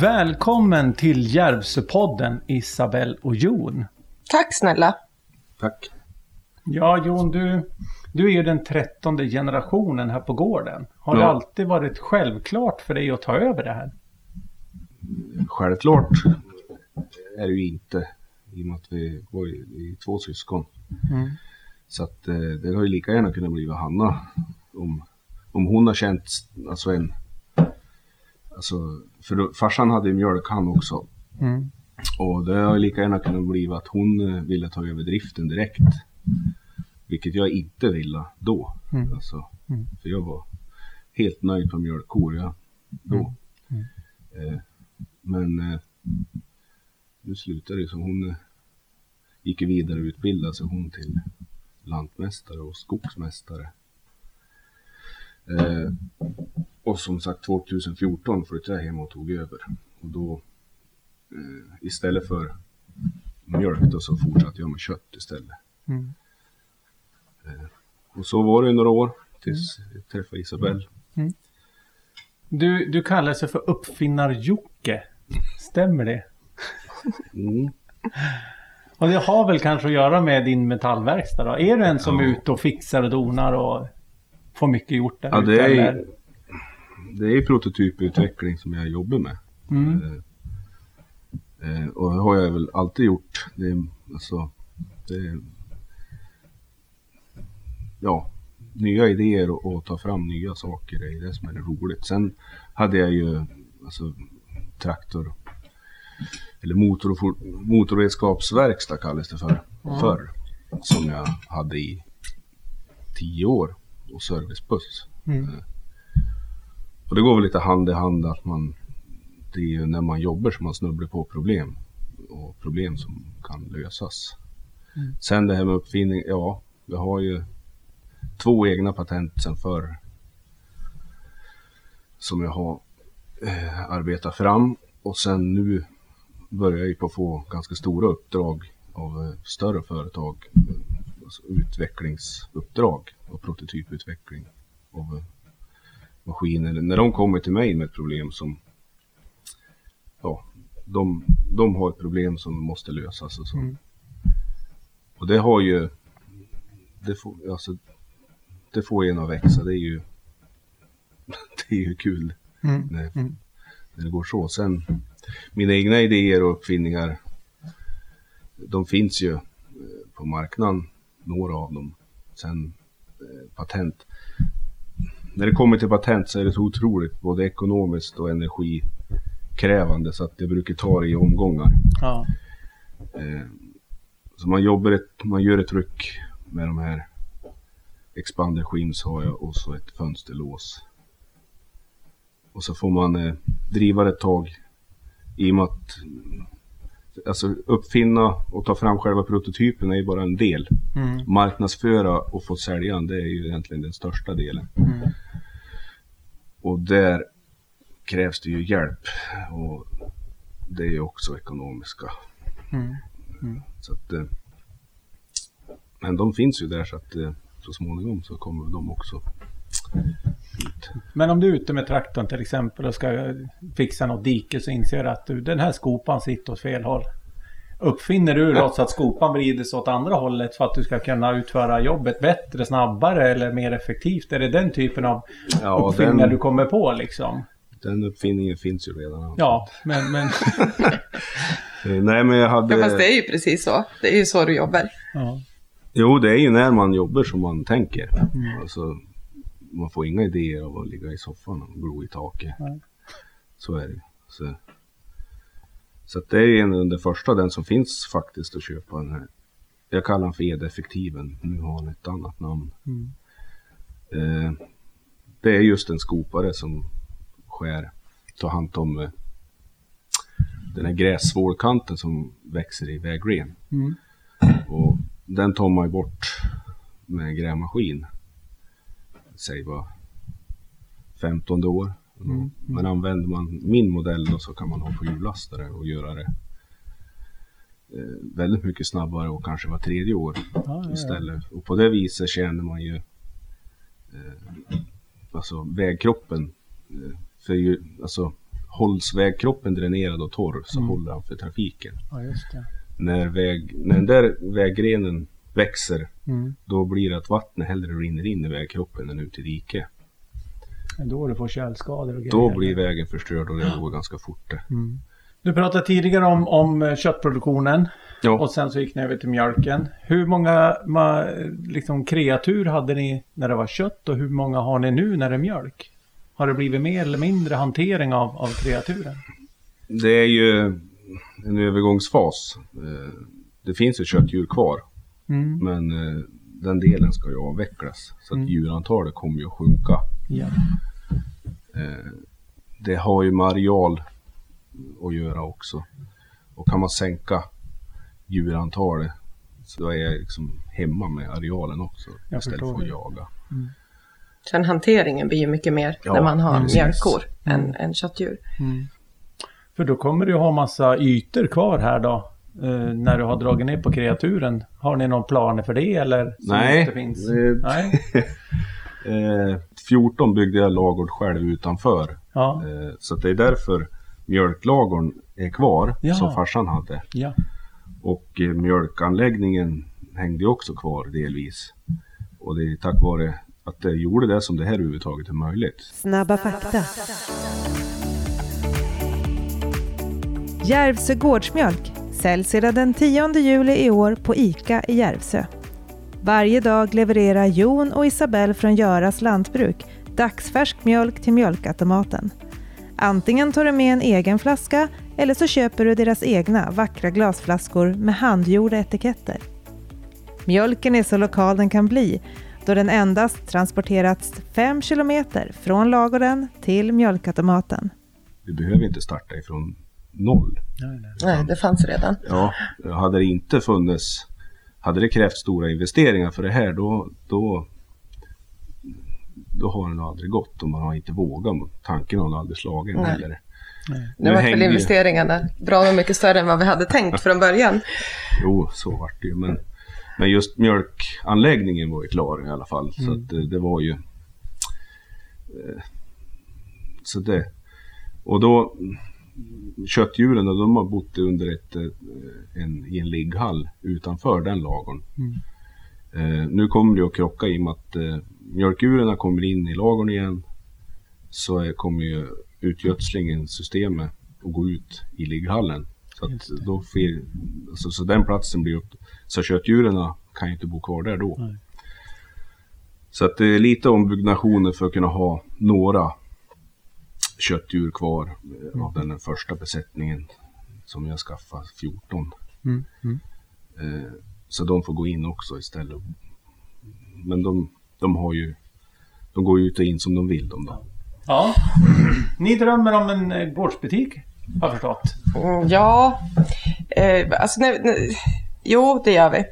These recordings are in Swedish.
Välkommen till Järvsöpodden Isabelle och Jon. Tack snälla. Tack. Ja Jon, du, du är ju den trettonde generationen här på gården. Har det Ja. alltid varit självklart för dig att ta över det här? Självklart är det ju inte. I och med att vi var ju två syskon. Mm. Så att eh, det har ju lika gärna kunnat bli Hanna. Om, om hon har känt alltså en... Alltså, för då, farsan hade ju mjölk han också. Mm. Och det har lika gärna kunnat bli att hon eh, ville ta över driften direkt. Vilket jag inte ville då. Mm. Alltså, Mm. För jag var helt nöjd på mjölkkor ja, då. Mm. Eh, men eh, nu slutade det så hon eh, gick vidare och utbildade sig hon till lantmästare och skogsmästare. Eh, och som sagt 2014 flyttade jag hem och tog över. Och då eh, istället för mjölk då så fortsatte jag med kött istället. Mm. Och så var det några år tills jag träffade Isabelle. Du, du kallar sig för Uppfinnar-Jocke. Stämmer det? Mm. Och det har väl kanske att göra med din metallverkstad då? Är du en som Ja. är ute och fixar och donar och får mycket gjort där Ja, ute, det är, eller? Det är prototyputveckling som jag jobbar med. Mm. Eh, eh, och det har jag väl alltid gjort. Det är, alltså, det är, ja, nya idéer och, och ta fram nya saker. Det är det som är roligt. Sen hade jag ju alltså, traktor eller motor och motorredskapsverkstad kallades det för Ja. förr. Som jag hade i tio år och servicebuss. Mm. Och det går väl lite hand i hand att man, det är ju när man jobbar som man snubblar på problem. Och problem som kan lösas. Mm. Sen det här med uppfinning, ja, jag har ju två egna patent sen förr. Som jag har eh, arbetat fram. Och sen nu börjar jag ju på att få ganska stora uppdrag av eh, större företag. Alltså utvecklingsuppdrag och prototyputveckling av eh, maskiner. När de kommer till mig med ett problem som ja, de, de har ett problem som måste lösas och så. Mm. Och det har ju det får, alltså, det får en att växa. Det är ju det är ju kul Mm. när, Mm. när det går så. Sen mina egna idéer och uppfinningar de finns ju eh, på marknaden, några av dem. Sen eh, patent. När det kommer till patent så är det så otroligt både ekonomiskt och energikrävande så att jag brukar ta det i omgångar. Ja. Eh, så man jobbar ett, man gör ett tryck med de här expander skims har jag och så ett fönsterlås. Och så får man eh, driva det ett tag i och med att alltså uppfinna och ta fram själva prototypen är ju bara en del. Mm. Marknadsföra och få sälja det är ju egentligen den största delen. Mm. Och där krävs det ju hjälp. Och det är ju också ekonomiska. Mm. Så att, eh, men de finns ju där så att eh, så småningom så kommer de också hit. Men om du är ute med traktorn till exempel och ska fixa något dike så inser du att du, den här skopan sitter åt fel håll. Uppfinner du så att skopan vrider sig åt andra hållet för att du ska kunna utföra jobbet bättre, snabbare eller mer effektivt? Är det den typen av Ja, uppfinningar den, du kommer på liksom? den uppfinningen finns ju redan. Ja, men... men Eh, Nej men jag hade... Ja, fast det är ju precis så. Det är ju så du jobbar. ja. Jo det är ju när man jobbar som man tänker. Mm. Alltså, man får inga idéer av att ligga i soffan och glo i taket. Nej. Så är det så, så det är en av den första, den som finns faktiskt att köpa den här. Jag kallar den för edeffektiven. Nu har han ett annat namn. Mm. Eh, det är just en skopare som skär, tar hand om eh, den här grässvålkanten som växer i vägren. Mm. Och den tar man ju bort med en grävmaskin. Säg vad 15 år. Mm. Men använder man min modell då så kan man ha på hjullastare och göra det eh, väldigt mycket snabbare och kanske var tredje år Ja, ja, ja. istället. Och på det viset tjänar man ju eh, alltså vägkroppen. Eh, för ju, alltså hålls vägkroppen dränerad och torr så Mm. håller han för trafiken. Ja. När, väg, när den där väggrenen växer Mm. då blir det att vattnet hellre rinner in i vägkroppen än ut i diket. Det är Då du får kärlskador och grejer. Då blir vägen förstörd och det går ganska fort det. Mm. Du pratade tidigare om, om köttproduktionen Ja, och sen så gick ni över till mjölken. Hur många ma, liksom, kreatur hade ni när det var kött och hur många har ni nu när det är mjölk? Har det blivit mer eller mindre hantering av, av kreaturen? det är ju en övergångsfas. Eh, Det finns ju köttdjur kvar Mm. men eh, den delen ska ju avvecklas. Så att Mm. djurantalet kommer ju att sjunka. Ja. Eh, Det har ju med areal att göra också. Och kan man sänka djurantalet så är jag liksom hemma med arealen också. Jag istället förstår för att det. jaga. Sen hanteringen blir ju mycket mer Ja, när man har precis. mjölkkor Mm. än, än köttdjur. Mm. För då kommer du ha massa ytor kvar här då. eh, när du har dragit ner på kreaturen. Har ni någon planer för det eller? Nej. inte Finns? Eh, Nej. Eh, 14 byggde jag lagård själv utanför. Ja. Eh, så att det är därför mjölklagorn är kvar Ja. som farsan hade. ja. Och eh, mjölkanläggningen hängde också kvar delvis. Och det är tack vare att det gjorde det som det här överhuvudtaget är möjligt. Snabba fakta. Järvsö gårdsmjölk säljs sedan den 10 juli i år på ICA i Järvsö. Varje dag levererar Jon och Isabelle från Göras lantbruk dagsfärsk mjölk till mjölkautomaten. Antingen tar du med en egen flaska eller så köper du deras egna vackra glasflaskor med handgjorda etiketter. Mjölken är så lokal den kan bli då den endast transporterats 5 kilometer från lagården till mjölkautomaten. Vi behöver inte starta ifrån noll. Nej, nej. Nej, det fanns redan. Ja, hade det inte funnits, hade det krävt stora investeringar för det här då, då, då har det nog aldrig gått och man har inte vågat. Tanken har aldrig slagit en Nej. heller. Nej. Nu var väl investeringarna bra mycket större än vad vi hade tänkt från början. Jo, så vart det ju. Men, men just mjölkanläggningen var ju klar i alla fall. Så Mm. att det, det var ju... Eh, så det. Och då... Köttdjuren de har bott under ett, eh, en, i en ligghall utanför den lagorn. Mm. Eh, nu kommer det att krocka i och med att eh, mjölkdjuren kommer in i lagorn igen. Så eh, kommer ju utgödslingen, systemet, att gå ut i ligghallen. Så, att då får, så, så den platsen blir upp. Så köttdjuren kan ju inte bo kvar där då. Nej. Så att det är lite ombyggnationer för att kunna ha några köttdjur kvar eh, av den första besättningen som jag skaffade, 14. Mm. Mm. Eh, Så de får gå in också istället. Men de, de har ju, de går ju ut och in som de vill de då. Ja. Ni drömmer om en eh, gårdsbutik. Har jag förstått. Mm, ja, eh, alltså när, när, jo det gör vi.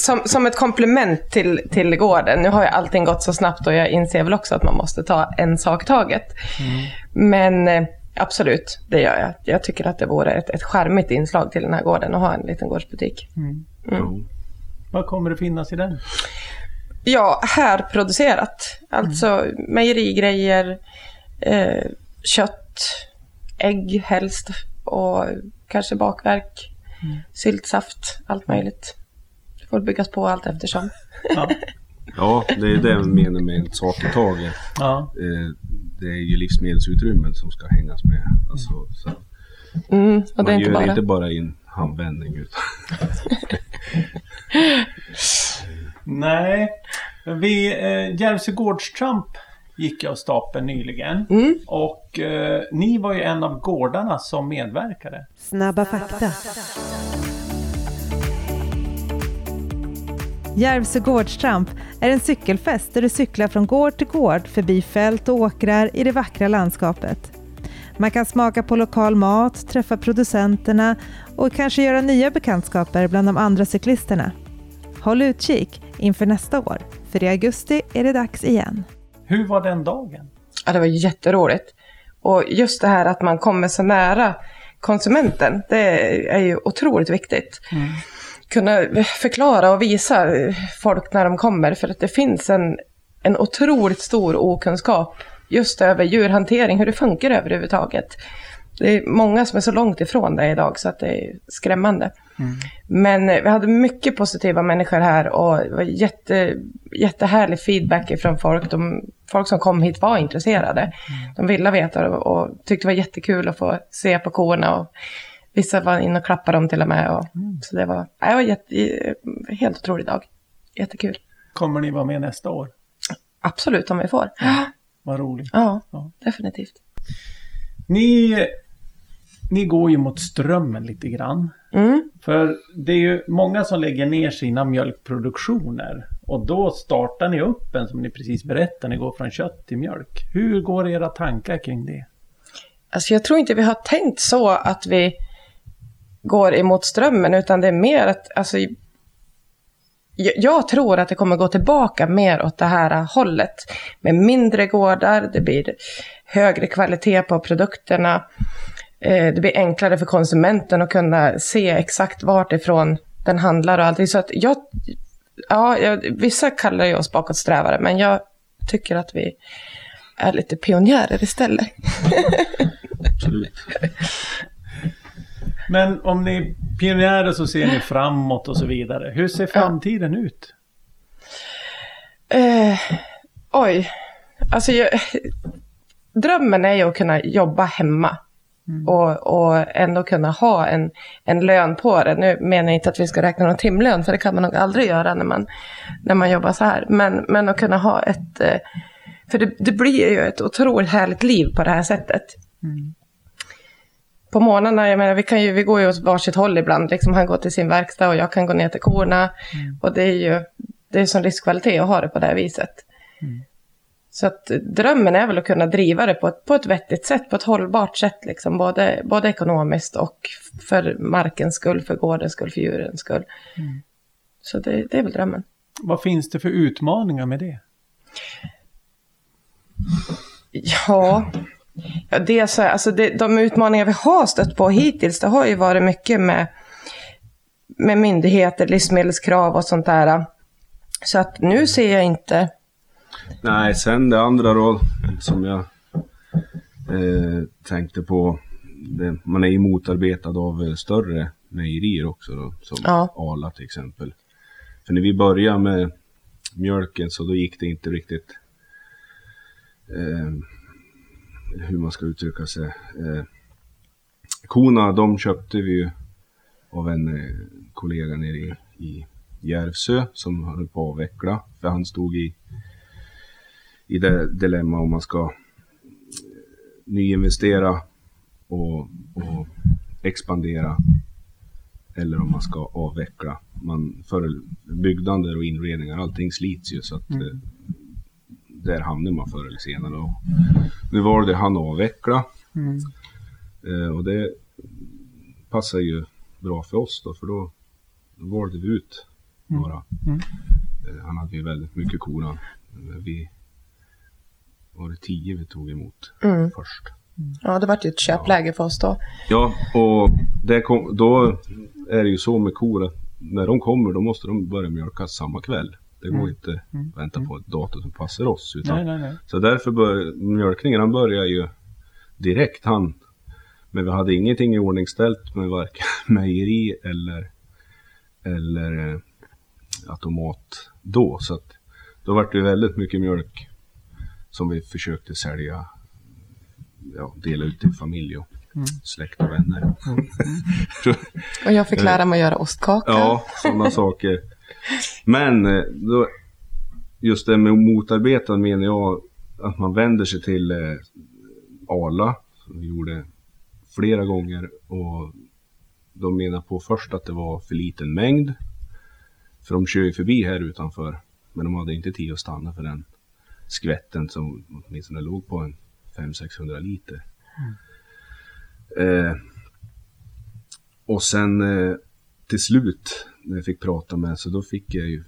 Som, som ett komplement till, till gården. Nu har ju allting gått så snabbt och jag inser väl också att man måste ta en sak taget. Men eh, absolut, det gör jag. Jag tycker att det vore ett, ett charmigt inslag till den här gården att ha en liten gårdsbutik. Mm. Jo. Vad kommer det finnas i den? Ja, härproducerat. Alltså mejerigrejer, eh, kött, ägg helst och kanske bakverk, syltsaft, allt möjligt. Får byggas på allt eftersom. Ja. Ja, det är det jag menar med en sak i taget. ja. Eh, Det är ju livsmedelsutrymmen som ska hängas med. Alltså, så Mm, och det man är inte gör bara... inte bara i en handvändning. Utan, Nej. Vi, eh, Järvsö Gårdstramp gick jag av stapeln nyligen. Mm. Och eh, ni var ju en av gårdarna som medverkade. Snabba fakta. Järvsö gårdstramp är en cykelfest där du cyklar från gård till gård förbi fält och åkrar i det vackra landskapet. Man kan smaka på lokal mat, träffa producenterna och kanske göra nya bekantskaper bland de andra cyklisterna. Håll utkik inför nästa år, för i augusti är det dags igen. Hur var den dagen? Ja, det var jätteroligt. Och just det här att man kommer så nära konsumenten, det är ju otroligt viktigt. Kunna förklara och visa folk när de kommer, för att det finns en, en otroligt stor okunskap just över djurhantering, hur det funkar överhuvudtaget. Det är många som är så långt ifrån det idag så att det är skrämmande. Mm. Men eh, vi hade mycket positiva människor här och det var jätte, jättehärlig feedback från folk. De, folk som kom hit var intresserade. De ville veta och, och tyckte det var jättekul att få se på korna. Och vissa var inne och klappade dem till och med. Och, Så det var, det var jätte, helt otrolig dag. Jättekul. Kommer ni vara med nästa år? Absolut om vi får. Vad roligt. Ja, Ja. definitivt. Ni, ni går ju mot strömmen lite grann. Mm. För det är ju många som lägger ner sina mjölkproduktioner. Och då startar ni upp en som ni precis berättade, ni går från kött till mjölk. Hur går era tankar kring det? Alltså jag tror inte vi har tänkt så att vi går emot strömmen, utan det är mer att, alltså, jag, jag tror att det kommer gå tillbaka mer åt det här hållet. Med mindre gårdar, det blir högre kvalitet på produkterna. Eh, det blir enklare för konsumenten att kunna se exakt vart ifrån den handlar och allting. Så att jag, ja, jag, vissa kallar ju oss bakåtsträvare, men jag tycker att vi är lite pionjärer istället. Absolut. Men om ni är pionjärer så ser ni framåt och så vidare. Hur ser framtiden ut? Eh, oj. Alltså, jag, drömmen är ju att kunna jobba hemma. Och, och ändå kunna ha en, en lön på det. Nu menar jag inte att vi ska räkna någon timlön, för det kan man nog aldrig göra när man, när man jobbar så här. Men, men att kunna ha ett... eh, För det, det blir ju ett otroligt härligt liv på det här sättet. På morgnarna, jag menar, vi, kan ju, vi går ju åt varsitt håll ibland. Liksom, han går till sin verkstad och jag kan gå ner till korna. Och det är ju det är sån livskvalitet att ha det på det här viset. Så att drömmen är väl att kunna driva det på ett, på ett vettigt sätt, på ett hållbart sätt. Liksom, både, både ekonomiskt och för markens skull, för gårdens skull, för djurens skull. Så det, det är väl drömmen. Vad finns det för utmaningar med det? Ja, ja det är så, här, alltså det, de utmaningar vi har stött på hittills, det har ju varit mycket med, med myndigheter, livsmedelskrav och sånt där. Så att nu ser jag inte... Nej, sen det andra då som jag eh, tänkte på. Det, man är ju motarbetad av eh, större mejerier också då, som Ja. Arla till exempel. För när vi började med mjölken så då gick det inte riktigt eh, hur man ska uttrycka sig. Eh, korna de köpte vi ju av en eh, kollega nere i, i Järvsö som höll på att avveckla. För han stod i i det dilemma om man ska eh, nyinvestera och, och expandera eller om man ska avveckla. Man, för byggnader och inredningar, allting slits ju så att eh, där hamnar man förr eller senare. Och nu var det han avveckla eh, och det passar ju bra för oss då för då, då valde vi ut några. Mm. Eh, han hade ju väldigt mycket kor. Vi var det tio vi tog emot Mm. först. Ja, det vart ju ett köpläge för oss då. Ja, och det kom, då är det ju så med kor att när de kommer då måste de börja mjölkas samma kväll. Det går inte att vänta på ett datum som passar oss. Utan, Nej, nej, nej. Så därför bör mjölkningen han börjar ju direkt han. Men vi hade ingenting i ordningställt med varken mejeri eller, eller eh, automat då. Så att då var det väldigt mycket mjölk som vi försökte sälja, ja, dela ut till familj och släkt och vänner. Och jag fick lära mig att göra ostkaka. Ja, sådana saker. Men eh, då, just det med motarbetad menar jag att man vänder sig till eh, Arla, som vi gjorde flera gånger. Och de menar på först att det var för liten mängd. För de kör ju förbi här utanför. Men de hade inte tid att stanna för den skvätten som åtminstone låg på en 500-600 liter. Eh, och sen eh, till slut när jag fick prata med så då fick jag ju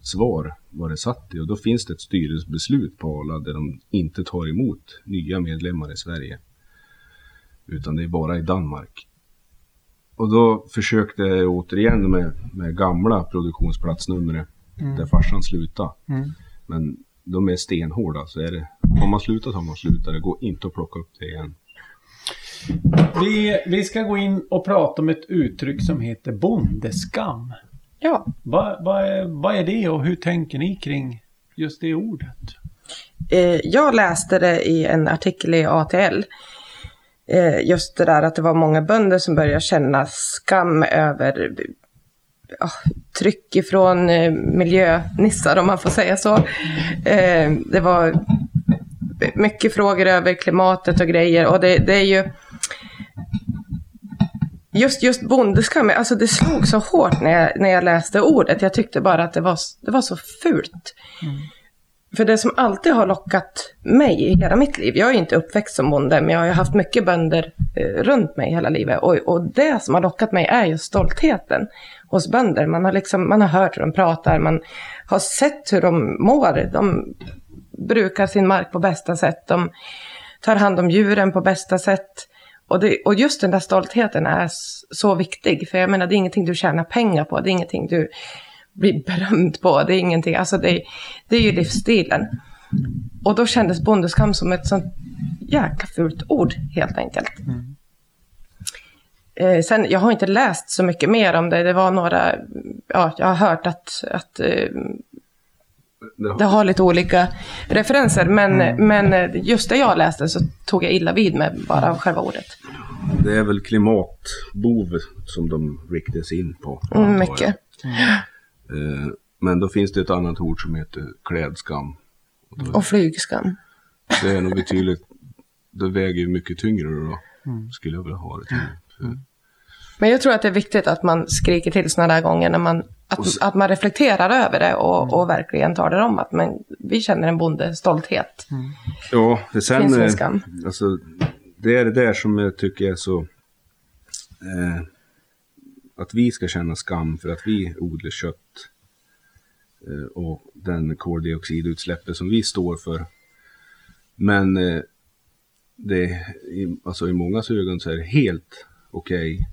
svar vad det satt i och då finns det ett styrelsebeslut på Arla där de inte tar emot nya medlemmar i Sverige. Utan det är bara i Danmark. Och då försökte jag återigen med, med gamla produktionsplatsnumret där farsan slutade. Mm. Men de är stenhårda så är det har man slutat har man slutat. Det går inte att plocka upp det igen. Vi, vi ska gå in och prata om ett uttryck som heter bondeskam. Ja. Vad är, vad är det och hur tänker ni kring just det ordet? Eh, jag läste det i en artikel i ATL. Eh, just det där att det var många bönder som började känna skam över tryck ifrån eh, miljönissar om man får säga så. Det var mycket frågor över klimatet och grejer och det, det är ju Just, just bondeskam, alltså det slog så hårt när jag, när jag läste ordet. Jag tyckte bara att det var, det var så fult. För det som alltid har lockat mig i hela mitt liv, jag är inte uppväxt som bonde, men jag har ju haft mycket bönder eh, runt mig hela livet. Och, och det som har lockat mig är just stoltheten hos bönder. Man har, liksom, man har hört hur de pratar, man har sett hur de mår. De brukar sin mark på bästa sätt, de tar hand om djuren på bästa sätt. Och, det, och just den där stoltheten är så viktig, för jag menar det är ingenting du tjänar pengar på, det är ingenting du blir berömd på, det är ingenting, alltså det, det är ju livsstilen. Och då kändes bondeskam som ett sånt jäkla fult ord helt enkelt. Eh, sen, jag har inte läst så mycket mer om det, det var några, ja, jag har hört att, att eh, Det har lite olika referenser, men, men eh, just det jag läste så tog jag illa vid med bara själva ordet. Det är väl klimatbov som de riktar sig in på. Mm, mycket. Eh, Men då finns det ett annat ord som heter klädskam. Och flygskam. det är nog betydligt, det väger ju mycket tyngre då. Skulle jag vilja ha det till. För- Men jag tror att det är viktigt att man skriker till sådana där gånger när man, att, Och s- att man reflekterar över det och, och verkligen tar det om att men, vi känner en bondestolthet. Ja, det sen... Finns det en eh, skam? Alltså, det är det där som jag tycker är så... Eh, att vi ska känna skam för att vi odlar kött. Eh, och den koldioxidutsläppet som vi står för. Men eh, det, i, alltså i många ögon så är det helt okej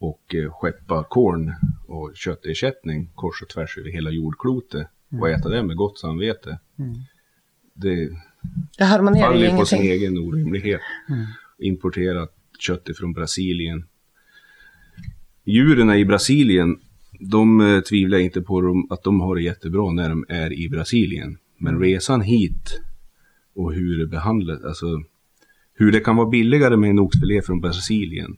och eh, skeppa korn och köttersättning kors och tvärs över hela jordklotet och äta det med gott samvete. Det, Det harmonerar ju på sin egen orimlighet. Importerat kött från Brasilien. Djuren i Brasilien, de eh, tvivlar inte på att de har det jättebra när de är i Brasilien. Men resan hit och hur det behandlas, alltså hur det kan vara billigare med en oxfilé från Brasilien.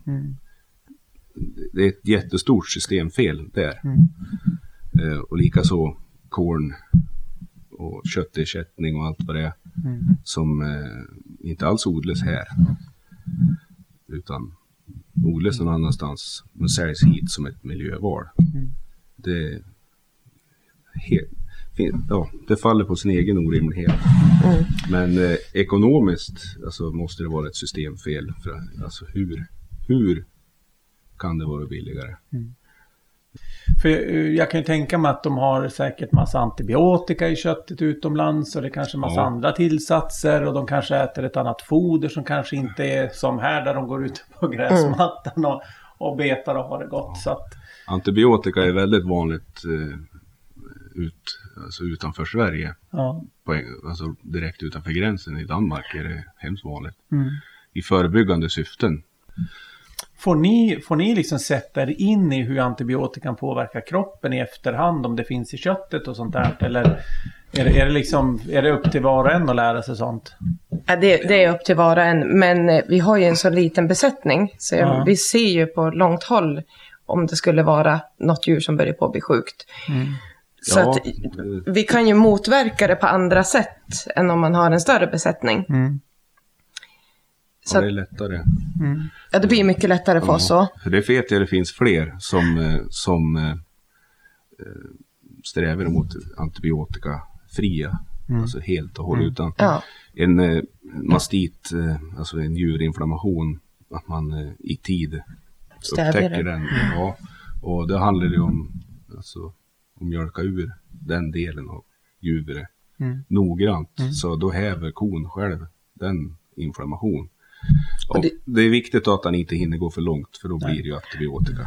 Det är ett jättestort systemfel där. Eh, och likaså korn och köttersättning och allt vad det är som eh, inte alls odlas här. Utan odlas någon annanstans men säljs hit som ett miljöval. Det, helt, fin- ja, det faller på sin egen orimlighet. Men eh, ekonomiskt alltså, måste det vara ett systemfel. För, alltså, hur, hur kan det vara billigare? För eh, jag kan ju tänka mig att de har säkert massa antibiotika i köttet utomlands och det är kanske massa Ja. andra tillsatser och de kanske äter ett annat foder som kanske inte är som här där de går ut på gräsmattan och, och betar och har det gott. Så att, Antibiotika är väldigt vanligt eh, ut, alltså utanför Sverige. ja. På, alltså direkt utanför gränsen i Danmark är det hemskt vanligt. Mm. I förebyggande syften. Får ni, får ni liksom sätta er in i hur antibiotikan påverkar kroppen i efterhand om det finns i köttet och sånt där? Eller är det, är det, liksom, är det upp till var och en att lära sig sånt? Ja, det, det är upp till var och en, men eh, vi har ju en så liten besättning. Så Ja. vi ser ju på långt håll om det skulle vara något djur som börjar på att bli sjukt. Så Ja, att vi kan ju motverka det på andra sätt än om man har en större besättning. Så ja, det är lättare. ja, det blir mycket lättare för oss så. För det vet jag det finns fler som, eh, som eh, eh, strävar mot antibiotikafria. Alltså helt och hållet. Utan Ja. en eh, mastit, eh, alltså en djurinflammation, att man eh, i tid Stävjar upptäcker det. den. Ja, och det handlar ju om alltså, att mjölka ur den delen av djuret noggrant. Så då häver kon själv den inflammation. Och det- är viktigt att den inte hinner gå för långt för då blir det ju antibiotika.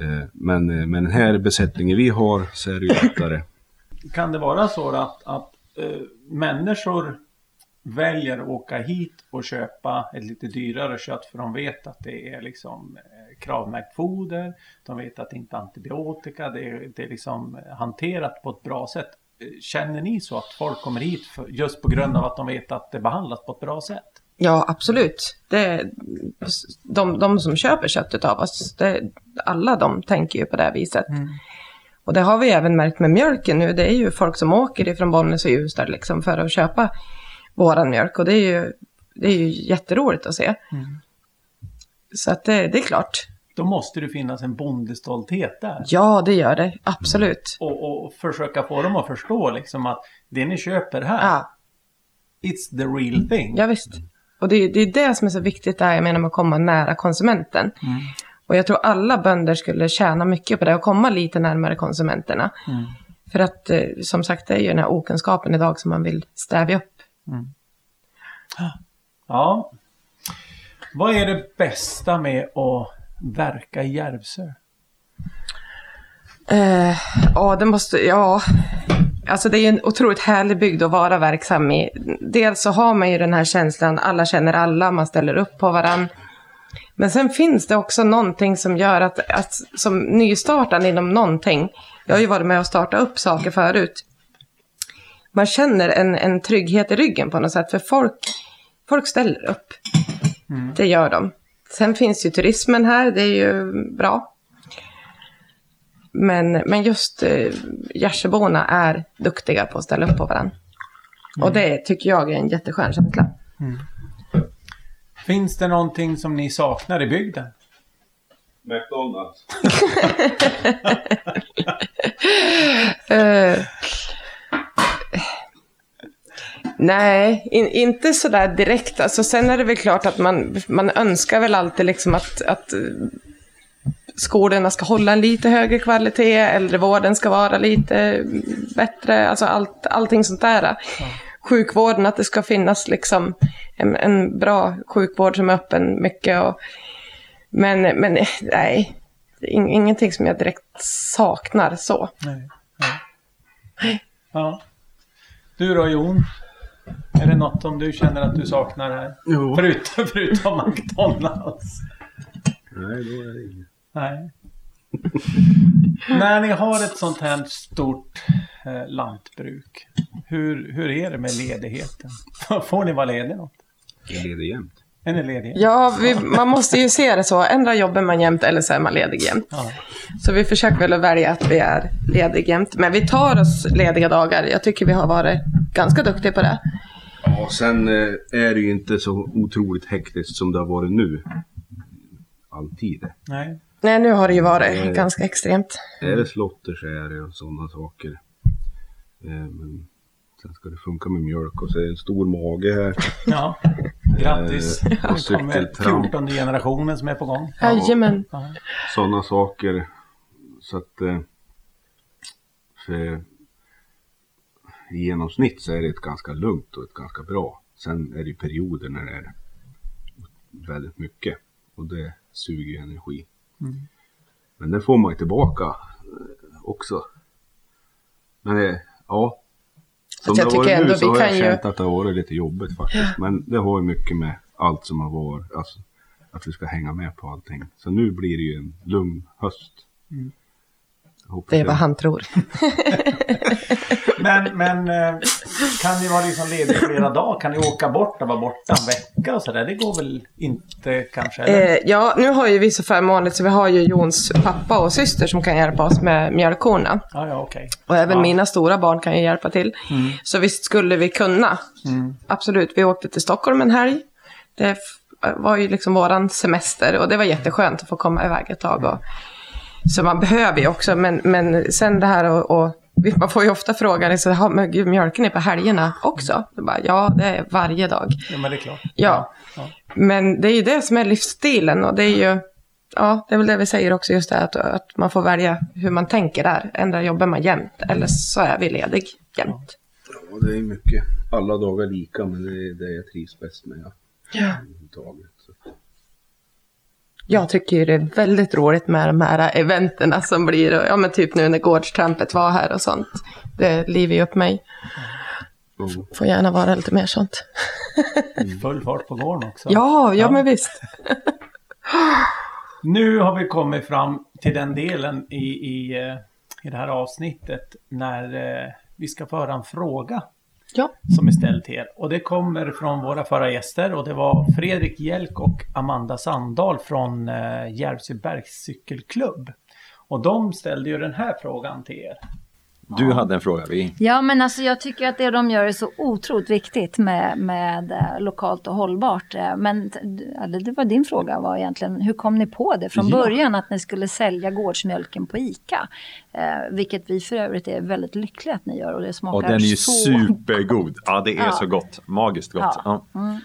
Eh, Men eh, med den här besättningen vi har så är det ju lättare. Kan det vara så att, att eh, människor väljer att åka hit och köpa ett lite dyrare kött för de vet att det är liksom kravmärkt foder. De vet att det inte är antibiotika. Det är, det är liksom hanterat på ett bra sätt. Känner ni så att folk kommer hit för, just på grund av att de vet att det behandlas på ett bra sätt? Ja, absolut. Det, de, de som köper köttet av oss, det, alla de tänker ju på det här viset. Och det har vi även märkt med mjölken nu. Det är ju folk som åker ifrån Bollnäs och Ljusdal liksom för att köpa våran mjölk. Och det är ju, det är ju jätteroligt att se. Så att det, det är klart. Då måste det finnas en bondestolthet där. Ja, det gör det. Absolut. Och, och försöka få dem att förstå liksom att det ni köper här, Ja, it's the real thing. ja visst. Och det, det är det som är så viktigt där, jag menar med att komma nära konsumenten. Och jag tror alla bönder skulle tjäna mycket på det och komma lite närmare konsumenterna. För att eh, som sagt, det är ju den här okunskapen idag som man vill stävja upp. Ja. Vad är det bästa med att verka i Järvsö? Eh, ja, det måste, ja. Alltså det är ju en otroligt härlig bygd att vara verksam i. Dels så har man ju den här känslan, alla känner alla, man ställer upp på varann. Men sen finns det också någonting som gör att, att som nystartande inom någonting, jag har ju varit med och startat upp saker förut. Man känner en, en trygghet i ryggen på något sätt, för folk, folk ställer upp. Det gör de. Sen finns ju turismen här, det är ju bra. Men, men just eh, Gärseborna är duktiga på att ställa upp på varandra. Och det tycker jag är en jätteskön känsla. Finns det någonting som ni saknar i bygden? McDonalds. Eh, nej, in, inte sådär direkt. Alltså, sen är det väl klart att man, man önskar väl alltid liksom att, att skolorna ska hålla en lite högre kvalitet, äldrevården ska vara lite bättre, alltså allt, allting sånt där. Sjukvården, att det ska finnas liksom en, en bra sjukvård som är öppen mycket. Och, men, men nej, ing- ingenting som jag direkt saknar så. Nej. Nej. Ja. Du då Jon? Är det något som du känner att du saknar här? Jo. Förutom, förutom McDonalds? Nej, då är det inget. Nej. När ni har ett sånt här stort eh, lantbruk. Hur, hur är det med ledigheten? Får ni vara lediga något? Jag leder jämt. Är ni lediga? Ja, vi, man måste ju se det så. Ändra jobbar man jämt eller så är man ledig jämt. Ja. Så vi försöker väl att välja att vi är ledig jämt. Men vi tar oss lediga dagar. Jag tycker vi har varit ganska duktiga på det. Ja, sen eh, är det ju inte så otroligt hektiskt som det har varit nu. Alltid. Nej. Nej, nu har det ju varit ganska extremt. Är det slotter så är det och sådana saker. Eh, men sen ska det funka med mjölk och så är det en stor mage här. Ja. Grattis. Eh, Det kommer cykeltramp. 14 generationen som är på gång. Jajamän. Ja. Sådana saker. Så att eh, för i genomsnitt så är det ett ganska lugnt och ett ganska bra. Sen är det perioder när det är väldigt mycket och det suger ju Men det får man ju tillbaka eh, också. Men det, ja. Som jag det har varit nu så har jag kan ju- känt att det har varit lite jobbigt faktiskt. Men det har ju mycket med allt som har varit. Alltså, att vi ska hänga med på allting. Så nu blir det ju en lugn höst. Hoppas Det är vad han tror. Men, men eh, kan ni vara liksom lediga flera dagar? Kan ni åka bort och vara borta en vecka och sådär? Det går väl inte kanske? Eh, ja, nu har ju vi så förmånligt så vi har ju Jons pappa och syster som kan hjälpa oss med mjölkkorna. Ja, ja, okej. Och även Ja. mina stora barn kan ju hjälpa till. Så visst skulle vi kunna. Mm. Absolut. Vi åkte till Stockholm en helg. Det var ju liksom våran semester och det var jätteskönt att få komma iväg ett tag. Och, så man behöver ju också, men, men sen det här och, och man får ju ofta frågan, liksom, "Ja, men gud, mjölken är på helgerna också. Det bara, ja, det är varje dag. Ja, men det är klart. Ja. Ja. Men det är ju det som är livsstilen och det är ju, ja, det är väl det vi säger också just det att, att man får välja hur man tänker där. Ändra jobbar man jämt eller så är vi ledig jämt. Ja, det är mycket. Alla dagar lika men det är det jag trivs bäst med. Ja. Ja. Jag tycker ju det är väldigt roligt med de här eventerna som blir, ja men typ nu när gårdstrampet var här och sånt. Det livar ju upp mig. Jo. Får gärna vara lite mer sånt. Full fart på gården också. Ja, ja, men visst. Nu har vi kommit fram till den delen i, i, eh, i det här avsnittet när eh, vi ska föra en fråga Ja. som är ställd till er. Och det kommer från våra förra gäster och det var Fredrik Hjelk och Amanda Sandahl från eh, Järvsöbergs cykelklubb. Och de ställde ju den här frågan till er. Du hade en fråga, vi. Ja, men alltså jag tycker att det de gör är så otroligt viktigt med, med eh, lokalt och hållbart. Eh, Men det var din fråga var egentligen, hur kom ni på det från Ja. början att ni skulle sälja gårdsmjölken på ICA? Eh, vilket vi för övrigt är väldigt lyckliga att ni gör och det smakar Och den är ju så supergod. Ja, det är Ja. så gott. Magiskt gott. Ja. Ja.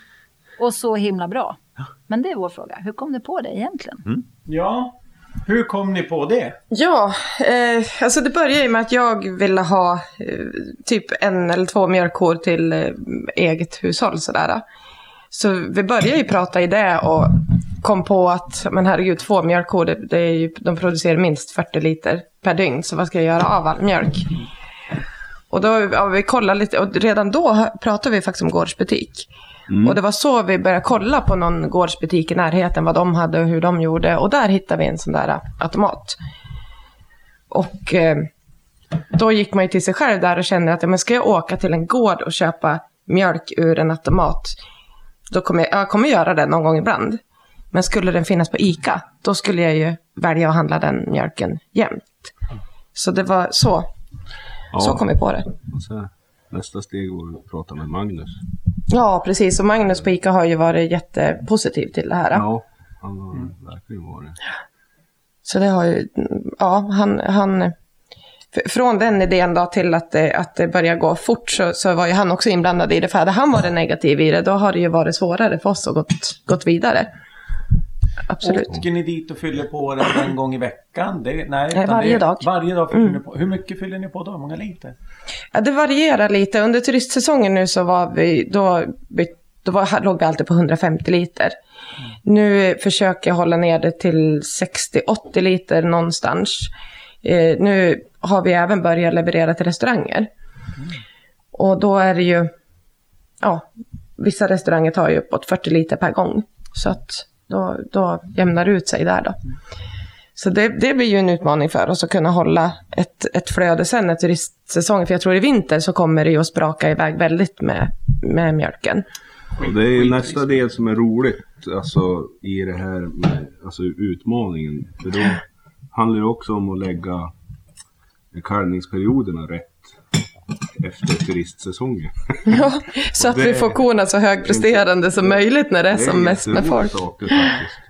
och så himla bra. Men det är vår fråga, hur kom ni på det egentligen? Ja, hur kom ni på det? Ja, eh, alltså det började ju med att jag ville ha eh, typ en eller två mjölkkor till eh, eget hushåll sådär. Så vi började ju prata i det och kom på att, men herregud, två mjölkkor, det, det är ju, de producerar minst 40 liter per dygn, så vad ska jag göra av all mjölk? Och då, ja, vi kollade lite, och redan då pratade vi faktiskt om gårdsbutik. Och det var så vi började kolla på någon gårdsbutik i närheten, vad de hade och hur de gjorde. Och där hittade vi en sån där automat. Och eh, då gick man ju till sig själv där och kände att ja, men ska jag åka till en gård och köpa mjölk ur en automat, då kommer jag, jag kommer göra det någon gång ibland. Men skulle den finnas på ICA, då skulle jag ju välja att handla den mjölken jämt. Så det var så, så kom vi på det. Nästa steg var att prata med Magnus. Ja, precis. Och Magnus på ICA har ju varit jättepositiv till det här. Ja, han har verkligen varit. Så det har ju, ja, han, han från den idén då till att det, att det börjar gå fort så, så var ju han också inblandad i det. För hade han varit negativ i det, då har det ju varit svårare för oss att gått, gått vidare. Absolut. Åker ni dit och fyller på den en gång i veckan? Det, nej, Nej, varje det, dag. Varje dag fyller ni på. Hur mycket fyller ni på då? Hur många liter? Ja, det varierar lite. Under turistsäsongen nu så var vi, då, då var, låg vi alltid på 150 liter. Nu försöker jag hålla ner det till 60-80 liter någonstans. Eh, nu har vi även börjat leverera till restauranger. Och då är det ju, ja, vissa restauranger tar ju uppåt 40 liter per gång. Så att då, då jämnar det ut sig där då. Så det, det blir ju en utmaning för oss att kunna hålla ett, ett flöde sen när turistsäsongen. För jag tror i vinter så kommer det ju att spraka iväg väldigt med, med mjölken. Och det är ju nästa del som är roligt alltså, i det här med alltså, utmaningen. För då handlar det också om att lägga kalvningsperioderna rätt efter turistsäsongen. Ja, så att Det- vi får korna så högpresterande som möjligt när det är som mest med folk. saker faktiskt.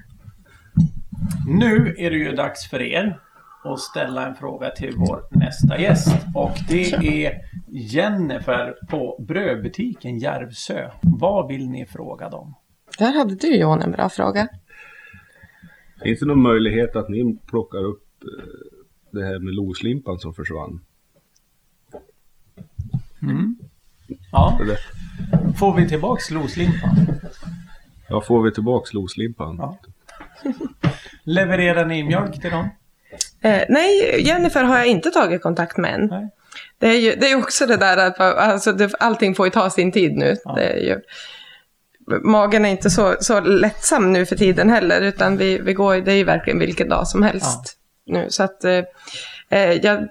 Nu är det ju dags för er att ställa en fråga till vår nästa gäst. Och det är Jennifer på brödbutiken Järvsö. Vad vill ni fråga dem? Där hade du Johan en bra fråga. Finns det någon möjlighet att ni plockar upp eh, det här med loslimpan som försvann? Ja, Eller, får vi tillbaks loslimpan? ja, får vi tillbaks loslimpan? Ja. Levererar ni mjölk till dem? Eh, nej, Jennifer har jag inte tagit kontakt med än. Nej. Det är ju det är också det där att alltså, det, allting får ju ta sin tid nu. Det är ju, magen är inte så, så lättsam nu för tiden heller, utan vi, vi går, det är ju verkligen vilken dag som helst nu. Så att eh, eh, jag,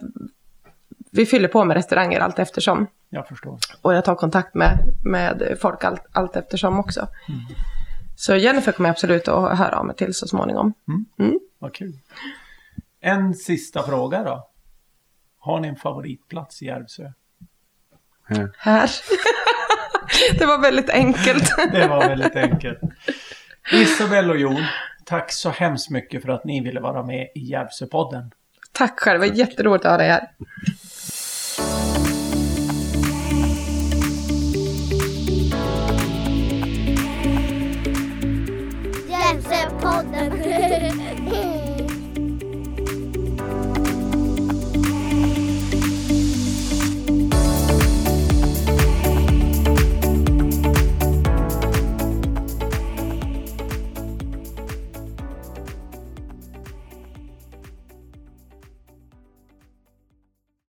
vi fyller på med restauranger allt eftersom. Jag förstår. Och jag tar kontakt med, med folk allt, allt eftersom också. Så Jennifer kommer jag absolut att höra av mig till så småningom. Vad kul. En sista fråga då. Har ni en favoritplats i Järvsö? Här. det var väldigt enkelt. Det var väldigt enkelt. Isabelle och Jon, tack så hemskt mycket för att ni ville vara med i Järvsöpodden. Tack själv, det var jätteroligt att ha dig här.